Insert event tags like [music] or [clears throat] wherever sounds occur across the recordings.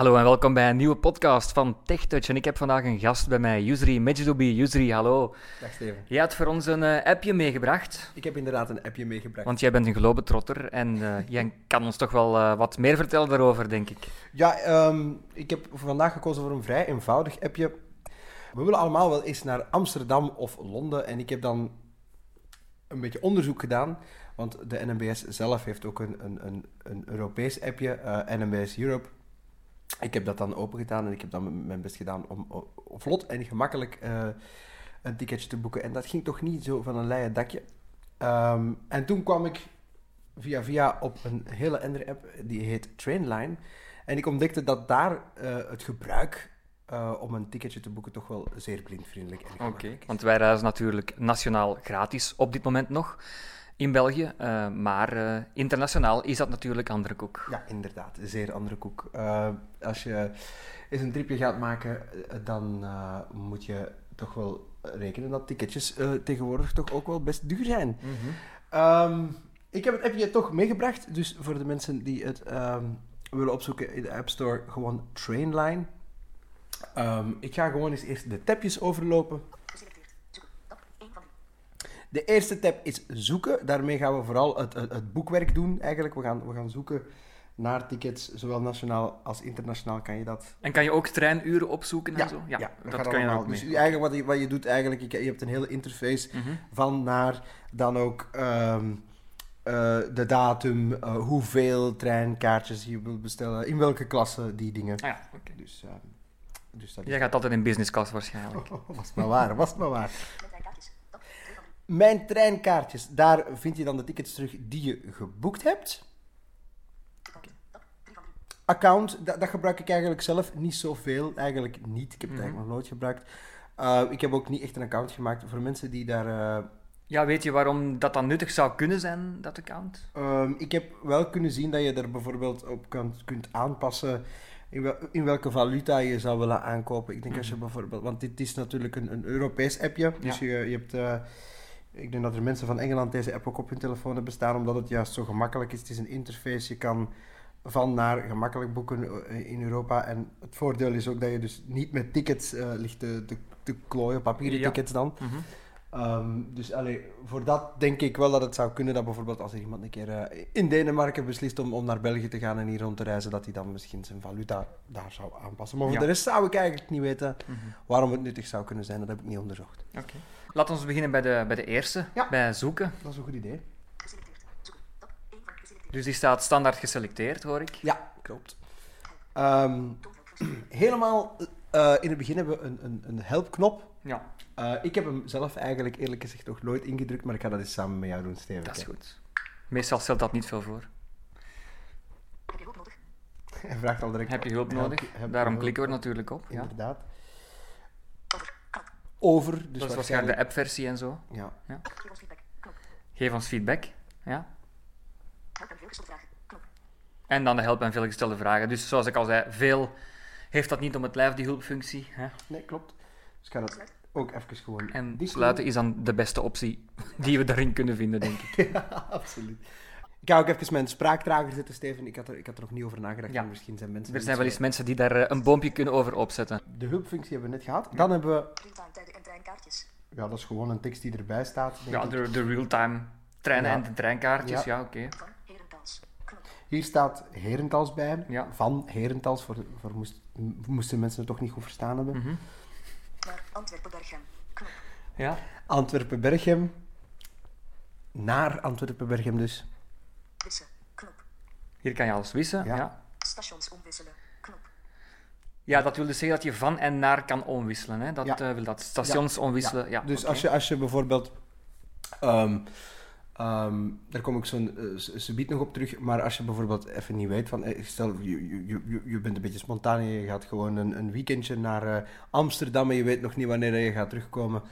Hallo en welkom bij een nieuwe podcast van TechTouch. En ik heb vandaag een gast bij mij, Yusri Medjidoubi. Yusri, hallo. Dag Steven. Jij had voor ons een uh, appje meegebracht. Ik heb inderdaad een appje meegebracht. Want jij bent een globetrotter en uh, [laughs] jij kan ons toch wel uh, wat meer vertellen daarover, denk ik. Ja, um, ik heb vandaag gekozen voor een vrij eenvoudig appje. We willen allemaal wel eens naar Amsterdam of Londen. En ik heb dan een beetje onderzoek gedaan. Want de NMBS zelf heeft ook een, een, een, een Europees appje, NMBS Europe. Ik heb dat dan opengedaan en ik heb dan mijn best gedaan om, vlot en gemakkelijk uh, een ticketje te boeken. En dat ging toch niet zo van een leien dakje. Um, en toen kwam ik via via op een hele andere app, die heet Trainline. En ik ontdekte dat daar uh, het gebruik uh, om een ticketje te boeken toch wel zeer blindvriendelijk en Oké, okay, want wij reizen natuurlijk nationaal gratis op dit moment nog in België. Uh, maar uh, internationaal is dat natuurlijk andere koek. Ja, inderdaad. Zeer andere koek. Uh, als je eens een tripje gaat maken, dan moet je toch wel rekenen dat ticketjes tegenwoordig toch ook wel best duur zijn. Mm -hmm. um, ik heb het appje toch meegebracht. Dus voor de mensen die het um, willen opzoeken in de App Store, gewoon Trainline. Um, ik ga gewoon eens eerst de tabjes overlopen. De eerste tab is zoeken. Daarmee gaan we vooral het, het, het, boekwerk doen. Eigenlijk, we gaan, we gaan zoeken naar tickets, zowel nationaal als internationaal kan je dat. En kan je ook treinuren opzoeken en ja, zo? Ja, ja dat, dat kan je ook Dus eigenlijk wat je, wat je doet, eigenlijk, je, je hebt een hele interface mm -hmm. van naar dan ook um, uh, de datum, uh, hoeveel treinkaartjes je wilt bestellen, in welke klasse, die dingen. Ah, ja, okay. Dus, uh, dus dat Jij gaat altijd in business class waarschijnlijk. [laughs] was maar waar, was maar waar. Mijn treinkaartjes, daar vind je dan de tickets terug die je geboekt hebt. Account, dat, dat gebruik ik eigenlijk zelf niet zoveel. Eigenlijk niet. Ik heb het mm -hmm. eigenlijk nog nooit gebruikt. Uh, ik heb ook niet echt een account gemaakt voor mensen die daar. Uh, ja, weet je waarom dat dan nuttig zou kunnen zijn, dat account? Um, ik heb wel kunnen zien dat je er bijvoorbeeld op kan, kunt aanpassen. In, wel, in, welke valuta je zou willen aankopen. Ik denk mm -hmm. als je bijvoorbeeld. Want dit is natuurlijk een, een Europees appje. Dus ja. je, je hebt. Uh, ik denk dat er mensen van Engeland deze app ook op hun telefoon hebben staan, omdat het juist zo gemakkelijk is. Het is een interface, je kan van naar gemakkelijk boeken in Europa. En het voordeel is ook dat je dus niet met tickets uh, ligt te, te, te klooien, papieren ja. tickets dan. Mm -hmm. Um, dus allee, voor dat denk ik wel dat het zou kunnen dat bijvoorbeeld als er iemand een keer uh, in Denemarken beslist om, om naar België te gaan en hier rond te reizen, dat hij dan misschien zijn valuta daar zou aanpassen. Maar voor ja. de rest zou ik eigenlijk niet weten mm -hmm. waarom het nuttig zou kunnen zijn. Dat heb ik niet onderzocht. Oké. Okay. Laten we beginnen bij de, bij de eerste, ja. bij zoeken. Dat is een goed idee. Dus die staat standaard geselecteerd, hoor ik. Ja, klopt. Um, [clears throat] helemaal uh, in het begin hebben we een, een, een helpknop. Ja. Uh, ik heb hem zelf eigenlijk eerlijk gezegd nog nooit ingedrukt, maar ik ga dat eens samen met jou doen, Steven. Dat is goed. Meestal stelt dat niet veel voor. Heb je hulp nodig? Hij vraagt al direct. Heb je hulp nodig? Heb, heb Daarom klikken we er natuurlijk op. Inderdaad. Ja over. Dus dat is waarschijnlijk, waarschijnlijk de app-versie en zo. Ja. ja. Geef ons feedback. Knop. Geef ons feedback. Ja. Help en veelgestelde vragen. Knop. En dan de help en veelgestelde vragen. Dus zoals ik al zei, veel heeft dat niet om het lijf, die hulpfunctie. Hè? Nee, klopt. Dus ik ga dat ook even gewoon... En sluiten is dan de beste optie die we daarin kunnen vinden, denk ik. [laughs] ja, absoluut. Ik ga ook even mijn spraaktrager zetten, Steven. Ik had er, ik had er nog niet over nagedacht. Ja. Misschien zijn mensen... Er zijn wel eens mensen die daar een boompje kunnen over opzetten. De hulpfunctie hebben we net gehad. Ja. Dan hebben we... Real-time en treinkaartjes. Ja, dat is gewoon een tekst die erbij staat. ja, de, de real-time treinen ja. en de treinkaartjes. Ja, ja oké. Okay. Hier staat Herentals bij. Ja. Van Herentals, voor, voor moest, moesten mensen het toch niet goed verstaan hebben. Mm -hmm. Antwerpen-Berchem. Knop. Ja. Antwerpen-Berchem. Naar Antwerpen-Berchem dus. Wissen. Knop. Hier kan je alles wissen. Ja. ja. Stations omwisselen. Knop. Ja, dat wil dus zeggen dat je van en naar kan omwisselen. Hè? Dat ja. uh, wil dat. Stations ja. omwisselen. Ja. dus okay. als, je, als je bijvoorbeeld. Um, um, daar kom ik zo uh, subiet nog op terug. Maar als je bijvoorbeeld even niet weet van. Stel, je, je, je, je bent een beetje spontaan en je gaat gewoon een, een weekendje naar uh, Amsterdam en je weet nog niet wanneer je gaat terugkomen.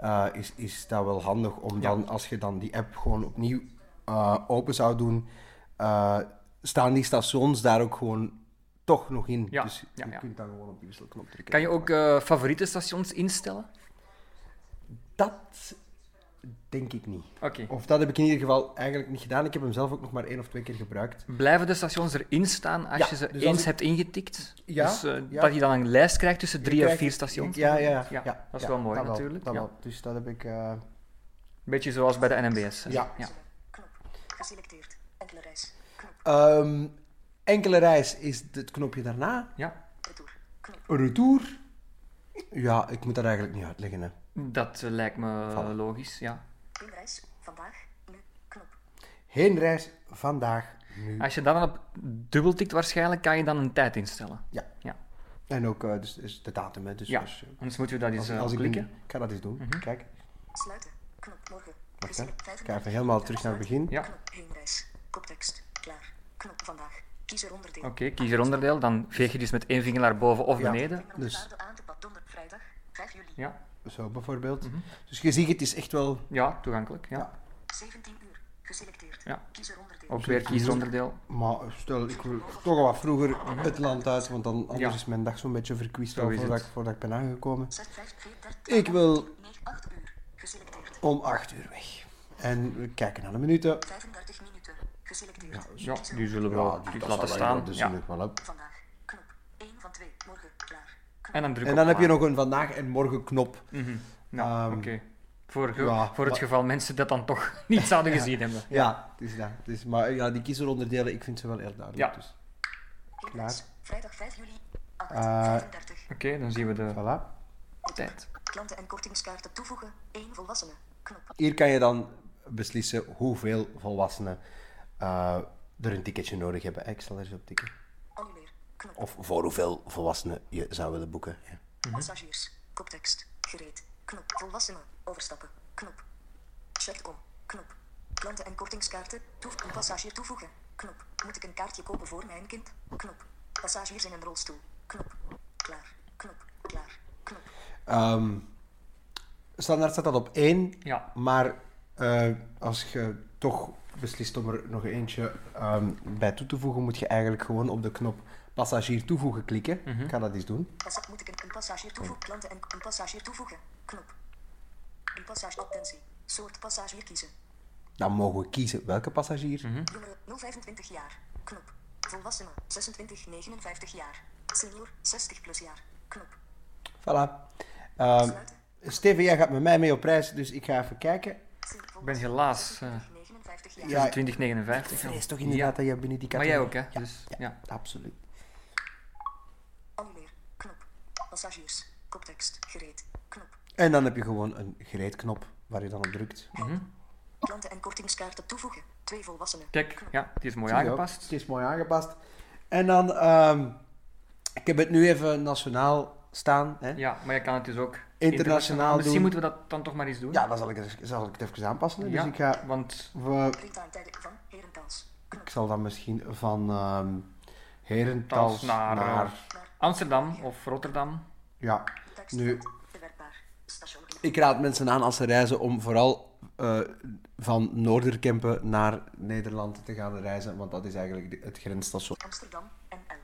Uh, is, is dat wel handig om dan, als je dan die app gewoon opnieuw open zou doen, staan die stations daar ook gewoon toch nog in. Ja, dus ja, je ja. kunt dan gewoon op die wisselknop drukken. Kan je ook favoriete stations instellen? Dat denk ik niet. Oké. Of dat heb ik in ieder geval eigenlijk niet gedaan. Ik heb hem zelf ook nog maar één of twee keer gebruikt. Blijven de stations erin staan als Ja, je ze dus eens ik- hebt ingetikt? Ja, dus eh, ja. dat je dan een lijst krijgt tussen drie of vier stations? Ja, ja, ja. Ja, ja, dat is ja, wel mooi dat natuurlijk, dat ja. wel. Dus dat heb ik... eh, Beetje zoals bij de NMBS. Ja. ja. Knop. Geselecteerd. Enkele reis. Knop. ehm, enkele reis is het knopje daarna. Ja, Retour. Knop. Retour. Ja, ik moet dat eigenlijk niet uitleggen. Hè. dat eh, lijkt me logisch, ja. Geen reis. Vandaag. Nu. Knop. Heenreis vandaag, nu. Als je dan op dubbel tikt waarschijnlijk, kan je dan een tijd instellen. Ja. Ja. En ook dus, dus de datum. Hè. Dus Ja, je- anders moet je dat eens als, eh, ik klikken. ben- ik ga dat eens doen. Mhm. Kijk, Sluiten. Knop. Morgen. wacht hè. Ik ga 35 even helemaal terug naar het begin. Ja. Knop. Heenreis. Koptekst. Klaar. Knop. Vandaag. Kies er onderdeel. Oké, kies er onderdeel, dan veeg je dus met één vinger naar boven of Ja. beneden. Dus. Dus- vrijdag 5 juli. Ja, Zo bijvoorbeeld. Mhm. Dus je ziet, het is echt wel... ja toegankelijk. Ja. Ja. 17 uur. Geselecteerd. Ja. Kies er onderdeel. Ook weer kiesonderdeel. Maar stel, ik wil toch al wat vroeger het land uit, want dan, anders Ja. is mijn dag zo'n beetje verkwist Zo is voordat, ik, voordat ik ben aangekomen. 6, 5, 4, 30, Ik wil 9, 8 uur. Geselecteerd. om 8 uur weg. En we kijken naar de minuten. 35 minuten. Geselecteerd. Ja, Kies er die zullen we wel laten staan. Dus Ja. ik wel op. Vandaag. Knop. 1 van 2. Morgen. Klaar. Knop. En dan druk En dan heb je nog een vandaag en morgen knop. Mhm. Nou, Ehm, oké. Voor, ja, voor het maar- geval mensen dat dan toch [laughs] niet zouden gezien hebben. Ja, het is dat. Het is, maar ja, die kiezelonderdelen, ik vind ze wel erg duidelijk. Ja. Dus, Heenreis. Vrijdag 5 juli. 8, Eh, 35. Oké, dan zien we de voilà. tijd. Klanten en kortingskaarten toevoegen. 1 volwassene. Knop. Hier kan je dan beslissen hoeveel volwassenen eh, er een ticketje nodig hebben. Ik zal er eens op tikken. Of voor hoeveel volwassenen je zou willen boeken. Ja. Mhm. Passagiers. Koptekst. Gereed. Knop. Volwassenen. Overstappen. Knop. Check om. Knop. Klanten en kortingskaarten. Toef een passagier toevoegen. Knop. Moet ik een kaartje kopen voor mijn kind? Knop. Passagiers in een rolstoel. Knop. Klaar. Knop. Klaar. Knop. Ehm, standaard staat dat op één, Ja, maar eh, als je toch beslist om er nog eentje ehm, bij toe te voegen, moet je eigenlijk gewoon op de knop passagier toevoegen klikken. Mhm. Ik ga dat eens doen. Moet ik een, een passagier toevoegen? Klanten en een passagier toevoegen. Knop. Een passagier attentie. Soort passagier kiezen. Dan mogen we kiezen welke passagier. Mhm. Jongere 025 jaar. Knop. Volwassenen 26 59 jaar. Senior 60 plus jaar. Knop. Voilà. Sluiten. Steven, jij gaat met mij mee op reis, dus ik ga even kijken. Ik ben helaas eh 26, 59 jaar. Ja, 2059. Ik vrees toch inderdaad Ja, dat je binnen die Maar jij categorie... ook, hè? Dus, ja. Absoluut. Annuleer. Knop. Passagiers. Koptekst. Gereed. Knop. En dan heb je gewoon een gereedknop waar je dan op drukt. Mhm. Klanten en kortingskaarten toevoegen. Twee volwassenen. Kijk, ja, die is mooi aangepast. Het is mooi aangepast. En dan, ehm, ik heb het nu even nationaal staan. Hè? Ja, maar je kan het dus ook Internationaal Misschien doen. moeten we dat dan toch maar eens doen. Ja, dan zal ik, het, zal ik het even aanpassen. hè. Ja, Dus ik, ga, want we, van Herentals. Ik zal dan misschien van ehm Herentals Tals naar, naar... Amsterdam of Rotterdam. ja, nu- ik raad mensen aan als ze reizen om vooral eh, van Noorderkempen naar Nederland te gaan reizen. Want dat is eigenlijk het grensstation. Amsterdam. NL.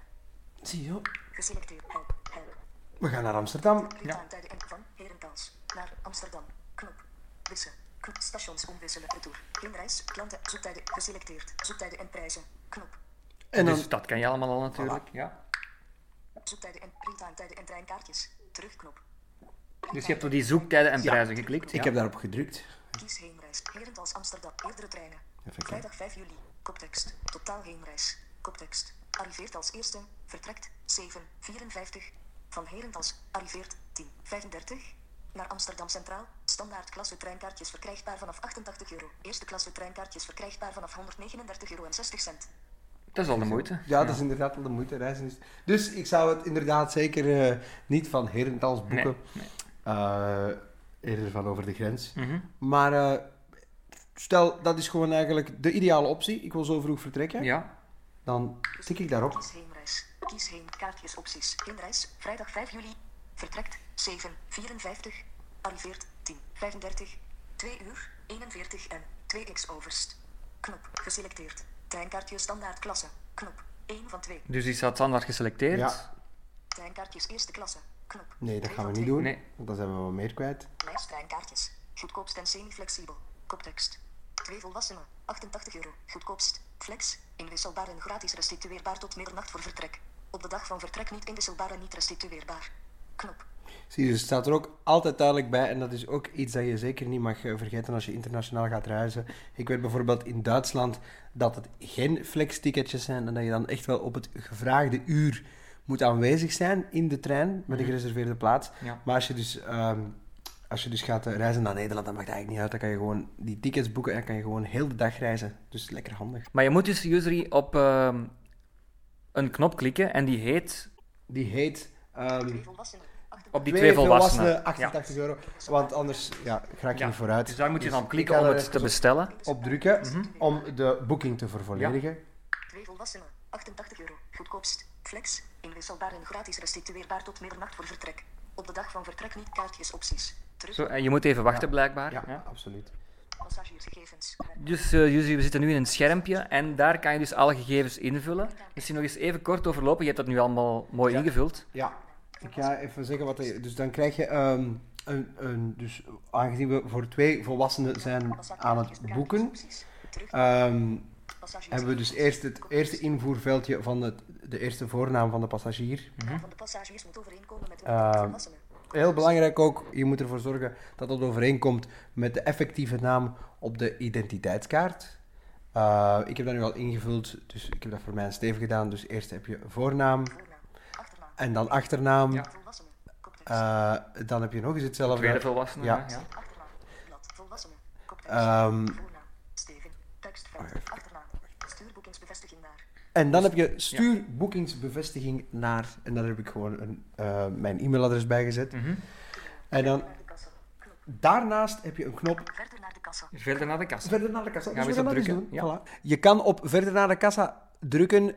Zie je? Geselecteerd. Help. Help. We gaan naar Amsterdam. En van Herentals. Naar Amsterdam. Knop. Wissen. Knop. Stations omwisselen. Retour. Inreis. Klanten. Zoektijden. Geselecteerd. Zoektijden en prijzen. Knop. En dan, Dus dat kan je allemaal al natuurlijk. Ja. Zoektijden en printtijden en treinkaartjes. Terugknop. Dus je hebt op die zoektijden en Ja. prijzen geklikt. ik ja. heb daarop gedrukt. Kies heenreis. Herentals Amsterdam. Eerdere treinen. Even. Vrijdag 5 juli. Koptekst. Totaal heenreis. Koptekst. Arriveert als eerste. Vertrekt 7.54. Van Herentals. Arriveert 10.35. Naar Amsterdam Centraal. Standaard klasse treinkaartjes verkrijgbaar vanaf 88 euro. Eerste klasse treinkaartjes verkrijgbaar vanaf 139 euro en 60 cent. Dat is al de moeite. Ja, dat is inderdaad wel de moeite. Reizen is... Dus ik zou het inderdaad zeker eh, niet van Herentals boeken. Nee, nee. Eh, eerder van over de grens. Mhm. Maar eh, stel, dat is gewoon eigenlijk de ideale optie. Ik wil zo vroeg vertrekken. Ja, Dan tik ik daarop. Kies heenreis. Kies heen. Kaartjes opties. Heenreis. Vrijdag 5 juli. Vertrekt 7.54. Arriveert 10.35. 2 uur 41 en 2x overst. Knop. Geselecteerd. Treinkaartje standaard klasse. Knop. 1 van 2. dus die staat standaard geselecteerd. Ja. Treinkaartjes eerste klasse. Knop. Nee, dat gaan we niet doen. Nee. Want dan zijn we wat meer kwijt. Lijst treinkaartjes. Goedkoopst en semi-flexibel. Koptekst. Twee volwassenen. 88 euro. Goedkoopst. Flex. Inwisselbaar en gratis restitueerbaar tot middernacht voor vertrek. Op de dag van vertrek niet inwisselbaar en niet restitueerbaar. Knop. Zie je, dus het staat er ook altijd duidelijk bij. En dat is ook iets dat je zeker niet mag eh, vergeten als je internationaal gaat reizen. Ik weet bijvoorbeeld in Duitsland dat het geen flex-ticketjes zijn. En dat je dan echt wel op het gevraagde uur moet aanwezig zijn in de trein met een gereserveerde plaats. Ja. Maar als je dus, ehm, als je dus gaat eh, reizen naar Nederland, dan mag dat eigenlijk niet uit. Dan kan je gewoon die tickets boeken en dan kan je gewoon heel de dag reizen. Dus lekker handig. Maar je moet dus usually op ehm, een knop klikken en die heet Die heet... ehm, volwassenen. Op die twee twee volwassenen. volwassenen, 88 euro. Want anders ja, ga ik Ja. niet vooruit. Dus daar moet je dan ik klikken om het te bestellen. op drukken om de boeking te vervolledigen. Twee volwassenen. 88 euro. Goedkoopst. Flex. Inwisselbaar en gratis restitueerbaar tot middernacht voor vertrek. Op de dag van vertrek niet kaartjes opties. Terug. Zo, en je moet even wachten, blijkbaar. Ja, Ja. absoluut. Dus uh, Jussi, we zitten nu in een schermpje en daar kan je dus alle gegevens invullen. Misschien nog eens even kort overlopen. Je hebt dat nu allemaal mooi Ja. ingevuld. Ja, ik ga even zeggen wat. Dus dan krijg je... ehm, een, een, dus aangezien we voor twee volwassenen zijn aan het boeken, ehm, hebben we dus eerst het eerste invoerveldje van het, de eerste voornaam van de passagier. naam van de passagiers moet overeenkomen met de volwassenen. Heel belangrijk ook, je moet ervoor zorgen dat dat overeenkomt met de effectieve naam op de identiteitskaart. Eh, ik heb dat nu al ingevuld, dus ik heb dat voor mij en Steven gedaan. Dus eerst heb je voornaam. En dan achternaam. Ja. Volwassenen. Eh, dan heb je nog eens hetzelfde. Tweede volwassene. Ja. Ja. Ja. Achternaam. Volwassenen. Ehm, Voornaam. Steven. Tekstveld. Achternaam. Stuurboekingsbevestiging naar. En dan heb je stuur boekingsbevestiging naar. En daar heb ik gewoon een, eh, mijn e-mailadres bij gezet. Mhm. En dan daarnaast heb je een knop Verder naar de kassa. Verder naar de kassa. Verder naar de kassa. Gaan we Dus eens gaan op drukken? doen. Voilà. Je kan op verder naar de kassa drukken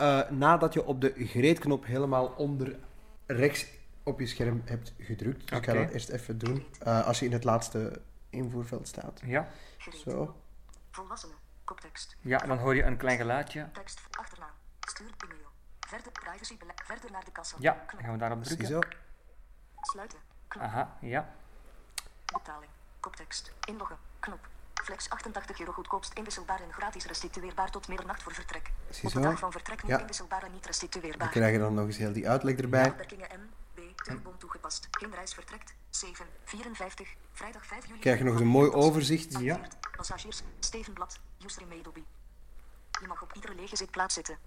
eh, nadat je op de gereedknop helemaal onder rechts op je scherm hebt gedrukt. Dus ik ga dat eerst even doen eh, als je in het laatste invoerveld staat. Ja. Zo. Volwassenen. Koptekst. ja, dan hoor je een klein geluidje. Tekst. Achternaam. Stuur e-mail. Verder privacy. Verder naar de kassa. Ja, dan gaan we daarop drukken. Ziezo. Sluiten. Knop. Aha, ja. Betaling. Koptekst. Inloggen. Knop. Flex 88 euro goedkoopst inwisselbaar en gratis restitueerbaar tot middernacht voor vertrek. Op de dag van vertrek niet Ja. inwisselbaar en niet We restitueerbaar. krijgen dan nog eens heel die uitleg erbij. Beperkingen M, B, Turbon toegepast. Inreis vertrekt. 7, 54, vrijdag 5 juli. Krijg je nog eens een mooi overzicht. Ja. Passagiers, Stevenblad, Yusri Medobi. Je mag op iedere lege zitplaats zitten.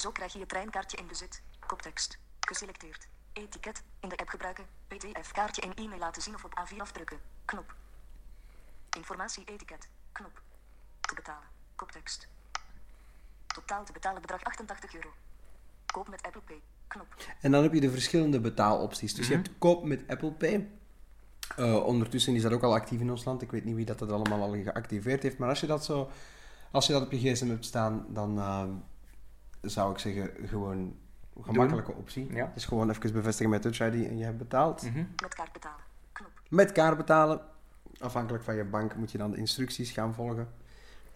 Zo krijg je je treinkaartje in bezit. Koptekst. Geselecteerd. Etiket. In de app gebruiken. PDF-kaartje in e-mail laten zien of op A4 afdrukken. Knop. Informatie etiket. Knop. Te betalen. Koptekst. Totaal te betalen bedrag 88 euro. Koop met Apple Pay. Knop. En dan heb je de verschillende betaalopties. Dus je hebt koop met Apple Pay. Eh, ondertussen is dat ook al actief in ons land. Ik weet niet wie dat, dat allemaal al geactiveerd heeft. Maar als je dat, zo, als je dat op je gsm hebt staan, dan eh, zou ik zeggen gewoon een gemakkelijke optie. Ja. Dus gewoon even bevestigen met Touch ID en je hebt betaald. Mhm. Met kaart betalen. Knop. Met kaart betalen. Afhankelijk van je bank moet je dan de instructies gaan volgen.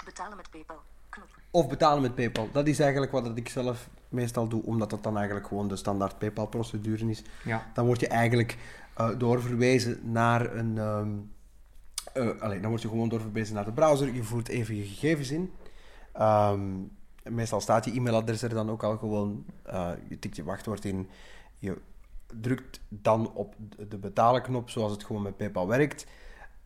Betalen met PayPal. Knop. Of betalen met PayPal. Dat is eigenlijk wat ik zelf meestal doe, omdat dat dan eigenlijk gewoon de standaard PayPal-procedure is. Ja. Dan word je eigenlijk eh, doorverwezen naar een. ehm eh, allee, dan word je gewoon doorverwezen naar de browser. Je voert even je gegevens in. Ehm, meestal staat je e-mailadres er dan ook al gewoon. eh, je tikt je wachtwoord in. Je drukt dan op de de betalenknop zoals het gewoon met PayPal werkt.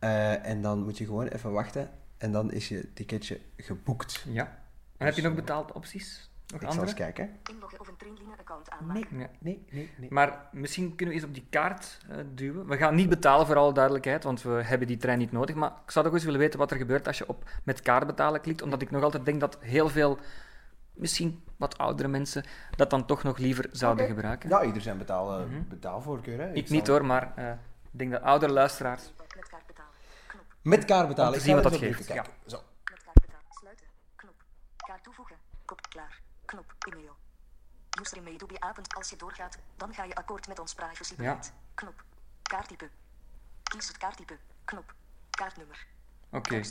Eh, en dan moet je gewoon even wachten. En dan is je ticketje geboekt. Ja. En heb je nog betaalde opties? Nog Ik zal eens andere? kijken. Inloggen of een Trainline-account aanmaken. Ja. Nee, nee, nee. Maar misschien kunnen we eens op die kaart eh, duwen. We gaan niet betalen voor alle duidelijkheid, want we hebben die trein niet nodig. Maar ik zou toch eens willen weten wat er gebeurt als je op met kaart betalen klikt. Omdat ik nog altijd denk dat heel veel, misschien wat oudere mensen, dat dan toch nog liever zouden gebruiken. Ja, ieder zijn betaal, eh, Mhm. betaalvoorkeur. Hè. ik zal- niet hoor, maar eh, ik denk dat oudere luisteraars. Met kaart betalen. Knop. Met kaart betalen. Om te Ik zien ga wat dat geeft, even kijken. Zo. Met kaart betalen. Sluiten. Knop. Kaart toevoegen. Kop klaar. Knop. E-mail. Username avond. Als je doorgaat, dan ga je akkoord met ons privacybeleid. Knop. Kaarttype. Kies het kaarttype. Knop. Kaartnummer. Oké,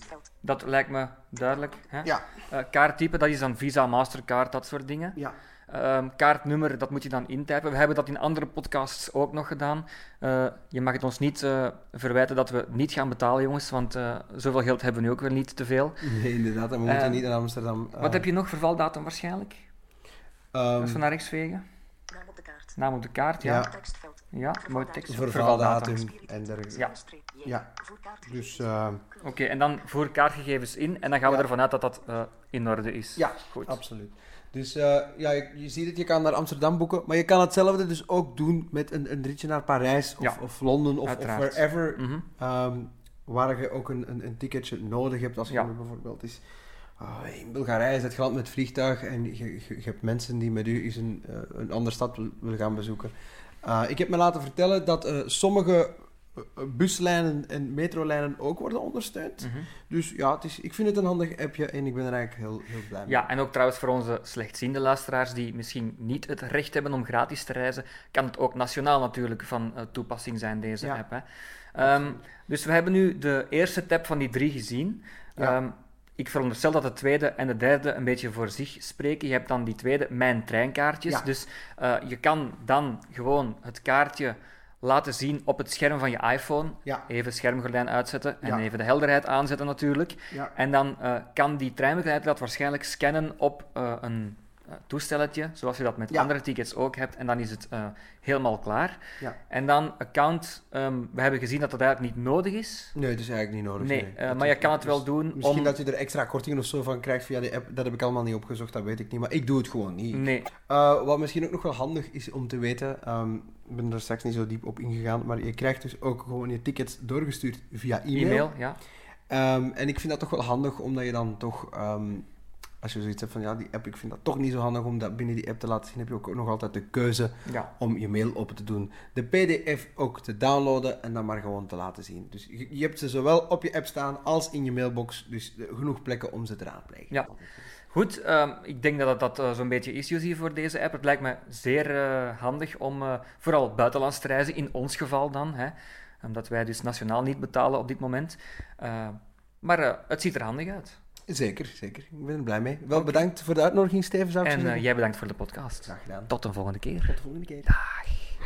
dat lijkt me duidelijk. Hè? Ja, Eh, kaarttype, dat is dan Visa, Mastercard, dat soort dingen. ja. Ehm, kaartnummer, dat moet je dan intypen. We hebben dat in andere podcasts ook nog gedaan. Eh, je mag het ons niet eh, verwijten dat we niet gaan betalen, jongens, want eh, zoveel geld hebben we nu ook weer niet te veel. Nee, inderdaad. En we moeten Ehm, niet naar Amsterdam. Wat heb je nog? Vervaldatum waarschijnlijk? Ehm, Als we naar rechts vegen. Naam op de kaart. Naam op de kaart, ja. Ja. Ja, tekst. Vervaldatum en dergelijke. Ja. Dus uh, Oké, en dan voer kaartgegevens in en dan gaan we Ja. ervan uit dat dat eh, in orde is. ja, Goed. absoluut. Dus eh, ja, je, je ziet het, je kan naar Amsterdam boeken, maar je kan hetzelfde dus ook doen met een, een ritje naar Parijs of, Ja. of Londen of, of wherever, Mhm. ehm, waar je ook een, een, een ticketje nodig hebt. Als je bijvoorbeeld is, ah, in Bulgarije zit je land met vliegtuig en je, je, je hebt mensen die met u eens een, eh, een andere stad wil, willen gaan bezoeken. Uh, ik heb me laten vertellen dat uh, sommige uh, buslijnen en metrolijnen ook worden ondersteund. Mhm. Dus ja, het is, ik vind het een handig appje en ik ben er eigenlijk heel, heel blij mee. Ja, en ook trouwens voor onze slechtziende luisteraars die misschien niet het recht hebben om gratis te reizen, kan het ook nationaal natuurlijk van uh, toepassing zijn, deze Ja. app. Hè. Um, dus we hebben nu de eerste tab van die drie gezien. Ja. Um, ik veronderstel dat de tweede en de derde een beetje voor zich spreken. Je hebt dan die tweede, mijn treinkaartjes. Ja. Dus uh, je kan dan gewoon het kaartje laten zien op het scherm van je iPhone. Ja. Even schermgordijn uitzetten en Ja. even de helderheid aanzetten natuurlijk. En dan uh, kan die treinbegeleider dat waarschijnlijk scannen op uh, een toestelletje, zoals je dat met Ja. andere tickets ook hebt. En dan is het uh, helemaal klaar. Ja. En dan account, um, we hebben gezien dat dat eigenlijk niet nodig is. Nee, dat is eigenlijk niet nodig. Nee, nee. uh, Dat maar je kan het dus wel doen Misschien om... dat je er extra kortingen of zo van krijgt via de app, dat heb ik allemaal niet opgezocht, dat weet ik niet. Maar ik doe het gewoon niet. Nee, Uh, wat misschien ook nog wel handig is om te weten, um, ik ben er straks niet zo diep op ingegaan, maar je krijgt dus ook gewoon je tickets doorgestuurd via e-mail. e-mail, ja. Um, en ik vind dat toch wel handig, omdat je dan toch, um, als je zoiets hebt van ja, die app, ik vind dat toch niet zo handig om dat binnen die app te laten zien, heb je ook nog altijd de keuze ja. om je mail open te doen, de PDF ook te downloaden en dan maar gewoon te laten zien. Dus je, hebt ze zowel op je app staan als in je mailbox, dus genoeg plekken om ze te raadplegen. Ja. Goed, um, ik denk dat dat uh, zo'n beetje is, Josie, voor deze app. Het lijkt me zeer uh, handig om uh, vooral buitenlands te reizen, in ons geval dan, hè, omdat wij dus nationaal niet betalen op dit moment. Uh, maar het ziet er handig uit. Zeker, zeker. Ik ben er blij mee. Wel bedankt voor de uitnodiging, Steven. Zou en zeggen. jij bedankt voor de podcast. Graag gedaan. Tot een volgende keer. Tot de volgende keer. Dag.